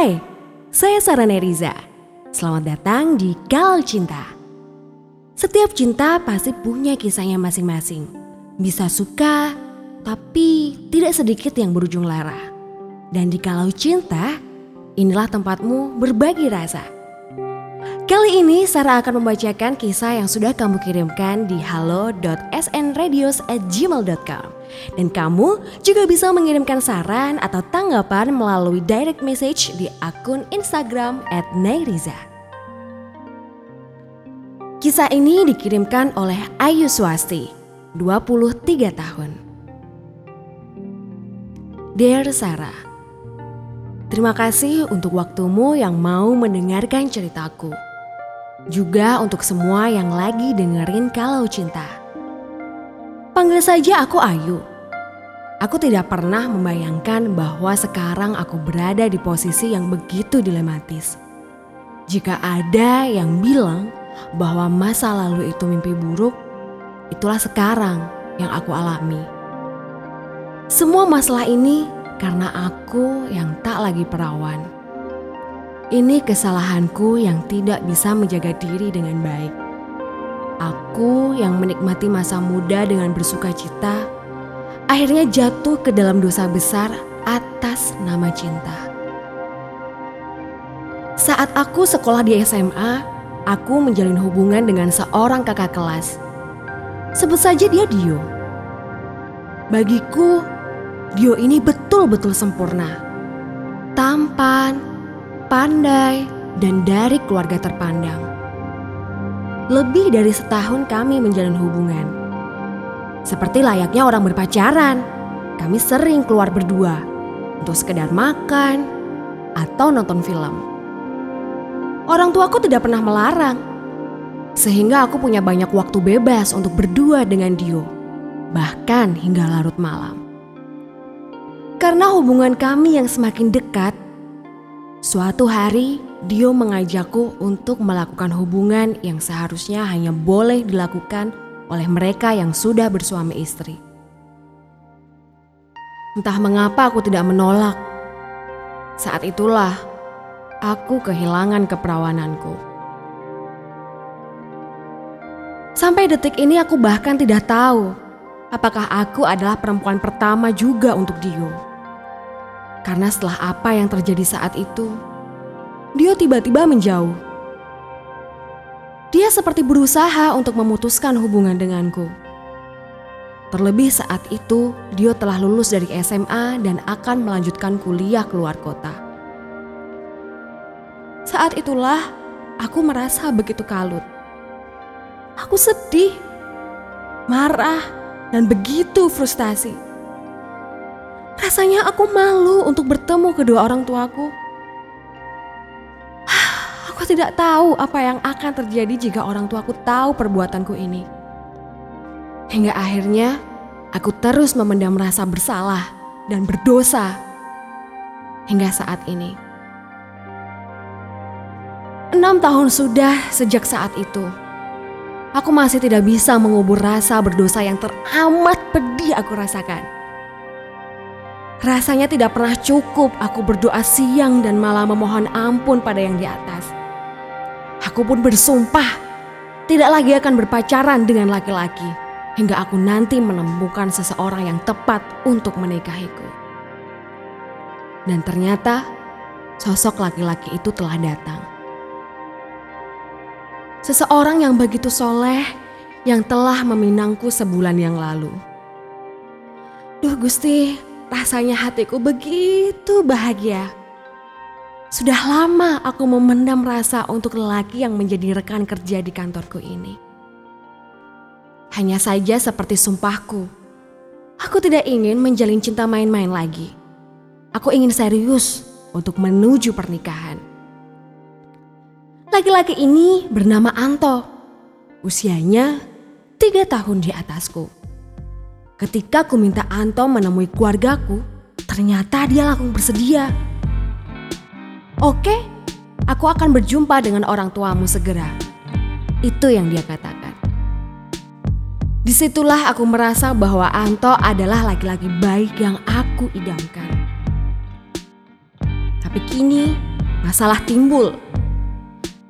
Hai, saya Sarah Neriza. Selamat datang di Kalau Cinta. Setiap cinta pasti punya kisahnya masing-masing. Bisa suka, tapi tidak sedikit yang berujung lara. Dan di Kalau Cinta, inilah tempatmu berbagi rasa. Kali ini Sarah akan membacakan kisah yang sudah kamu kirimkan di halo.snradios@gmail.com. Dan kamu juga bisa mengirimkan saran atau tanggapan melalui direct message di akun Instagram @nairiza. Kisah ini dikirimkan oleh Ayu Swasti, 23 tahun. Dear Sarah, terima kasih untuk waktumu yang mau mendengarkan ceritaku. Juga untuk semua yang lagi dengerin kalau cinta. Panggil saja aku Ayu. Aku tidak pernah membayangkan bahwa sekarang aku berada di posisi yang begitu dilematis. Jika ada yang bilang bahwa masa lalu itu mimpi buruk, itulah sekarang yang aku alami. Semua masalah ini karena aku yang tak lagi perawan. Ini kesalahanku yang tidak bisa menjaga diri dengan baik. Aku yang menikmati masa muda dengan bersuka cita, akhirnya jatuh ke dalam dosa besar atas nama cinta. Saat aku sekolah di SMA, aku menjalin hubungan dengan seorang kakak kelas. Sebut saja dia Dio. Bagiku, Dio ini betul-betul sempurna. Tampan, pandai, dan dari keluarga terpandang. Lebih dari setahun kami menjalin hubungan. Seperti layaknya orang berpacaran, kami sering keluar berdua untuk sekedar makan atau nonton film. Orang tuaku tidak pernah melarang, sehingga aku punya banyak waktu bebas untuk berdua dengan Dio, bahkan hingga larut malam. Karena hubungan kami yang semakin dekat, Suatu hari, Dio mengajakku untuk melakukan hubungan yang seharusnya hanya boleh dilakukan oleh mereka yang sudah bersuami istri. Entah mengapa aku tidak menolak. Saat itulah aku kehilangan keperawananku. Sampai detik ini aku bahkan tidak tahu apakah aku adalah perempuan pertama juga untuk Dio. Karena setelah apa yang terjadi saat itu, Dio tiba-tiba menjauh. Dia seperti berusaha untuk memutuskan hubungan denganku. Terlebih saat itu, Dio telah lulus dari SMA dan akan melanjutkan kuliah keluar kota. Saat itulah aku merasa begitu kalut. Aku sedih, marah, dan begitu frustasi. Rasanya aku malu untuk bertemu kedua orang tuaku. Aku tidak tahu apa yang akan terjadi jika orang tuaku tahu perbuatanku ini. Hingga akhirnya aku terus memendam rasa bersalah dan berdosa hingga saat ini. Enam tahun sudah sejak saat itu. Aku masih tidak bisa mengubur rasa berdosa yang teramat pedih aku rasakan. Rasanya tidak pernah cukup aku berdoa siang dan malam memohon ampun pada yang di atas. Aku pun bersumpah tidak lagi akan berpacaran dengan laki-laki hingga aku nanti menemukan seseorang yang tepat untuk menikahiku. Dan ternyata sosok laki-laki itu telah datang. Seseorang yang begitu soleh yang telah meminangku sebulan yang lalu. Duh Gusti, Rasanya hatiku begitu bahagia. Sudah lama aku memendam rasa untuk lelaki yang menjadi rekan kerja di kantorku ini. Hanya saja seperti sumpahku, aku tidak ingin menjalin cinta main-main lagi. Aku ingin serius untuk menuju pernikahan. Laki-laki ini bernama Anto. Usianya tiga tahun di atasku. Ketika ku minta Anto menemui keluargaku, ternyata dia langsung bersedia. Oke, aku akan berjumpa dengan orang tuamu segera. Itu yang dia katakan. Di situlah aku merasa bahwa Anto adalah laki-laki baik yang aku idamkan. Tapi kini masalah timbul.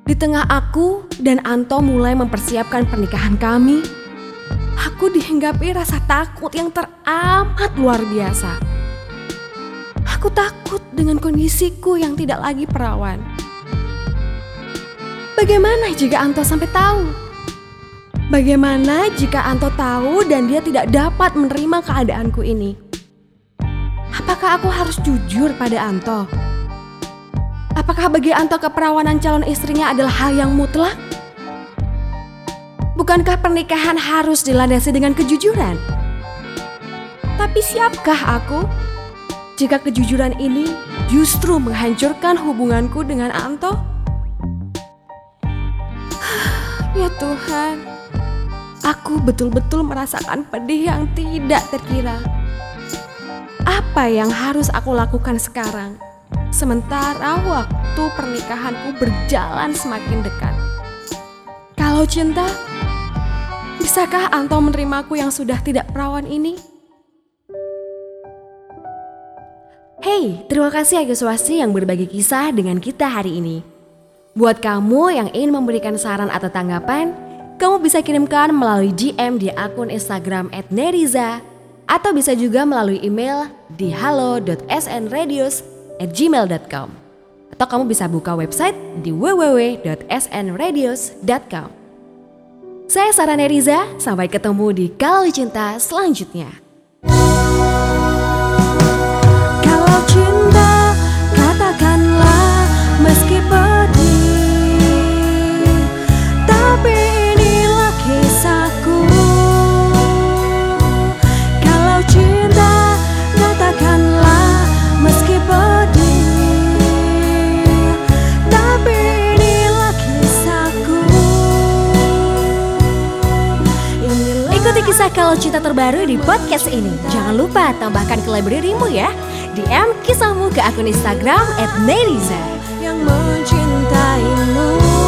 Di tengah aku dan Anto mulai mempersiapkan pernikahan kami, aku dihinggapi rasa takut yang teramat luar biasa. Aku takut dengan kondisiku yang tidak lagi perawan. Bagaimana jika Anto sampai tahu? Bagaimana jika Anto tahu dan dia tidak dapat menerima keadaanku ini? Apakah aku harus jujur pada Anto? Apakah bagi Anto keperawanan calon istrinya adalah hal yang mutlak? Bukankah pernikahan harus dilandasi dengan kejujuran? Tapi siapkah aku jika kejujuran ini justru menghancurkan hubunganku dengan Anto? ya Tuhan, aku betul-betul merasakan pedih yang tidak terkira. Apa yang harus aku lakukan sekarang? Sementara waktu pernikahanku berjalan semakin dekat. Kalau cinta, bisakah Anto menerimaku yang sudah tidak perawan ini? Hey, terima kasih Agus Wasi yang berbagi kisah dengan kita hari ini. Buat kamu yang ingin memberikan saran atau tanggapan, kamu bisa kirimkan melalui GM di akun Instagram @neriza atau bisa juga melalui email di halo.snradios atau kamu bisa buka website di www.snradios.com. Saya Sarah Neriza, sampai ketemu di Kalau Cinta selanjutnya. Kalau Cinta terbaru di podcast ini. Jangan lupa tambahkan ke librarymu ya. DM kisahmu ke akun Instagram @neriza. yang mencintaimu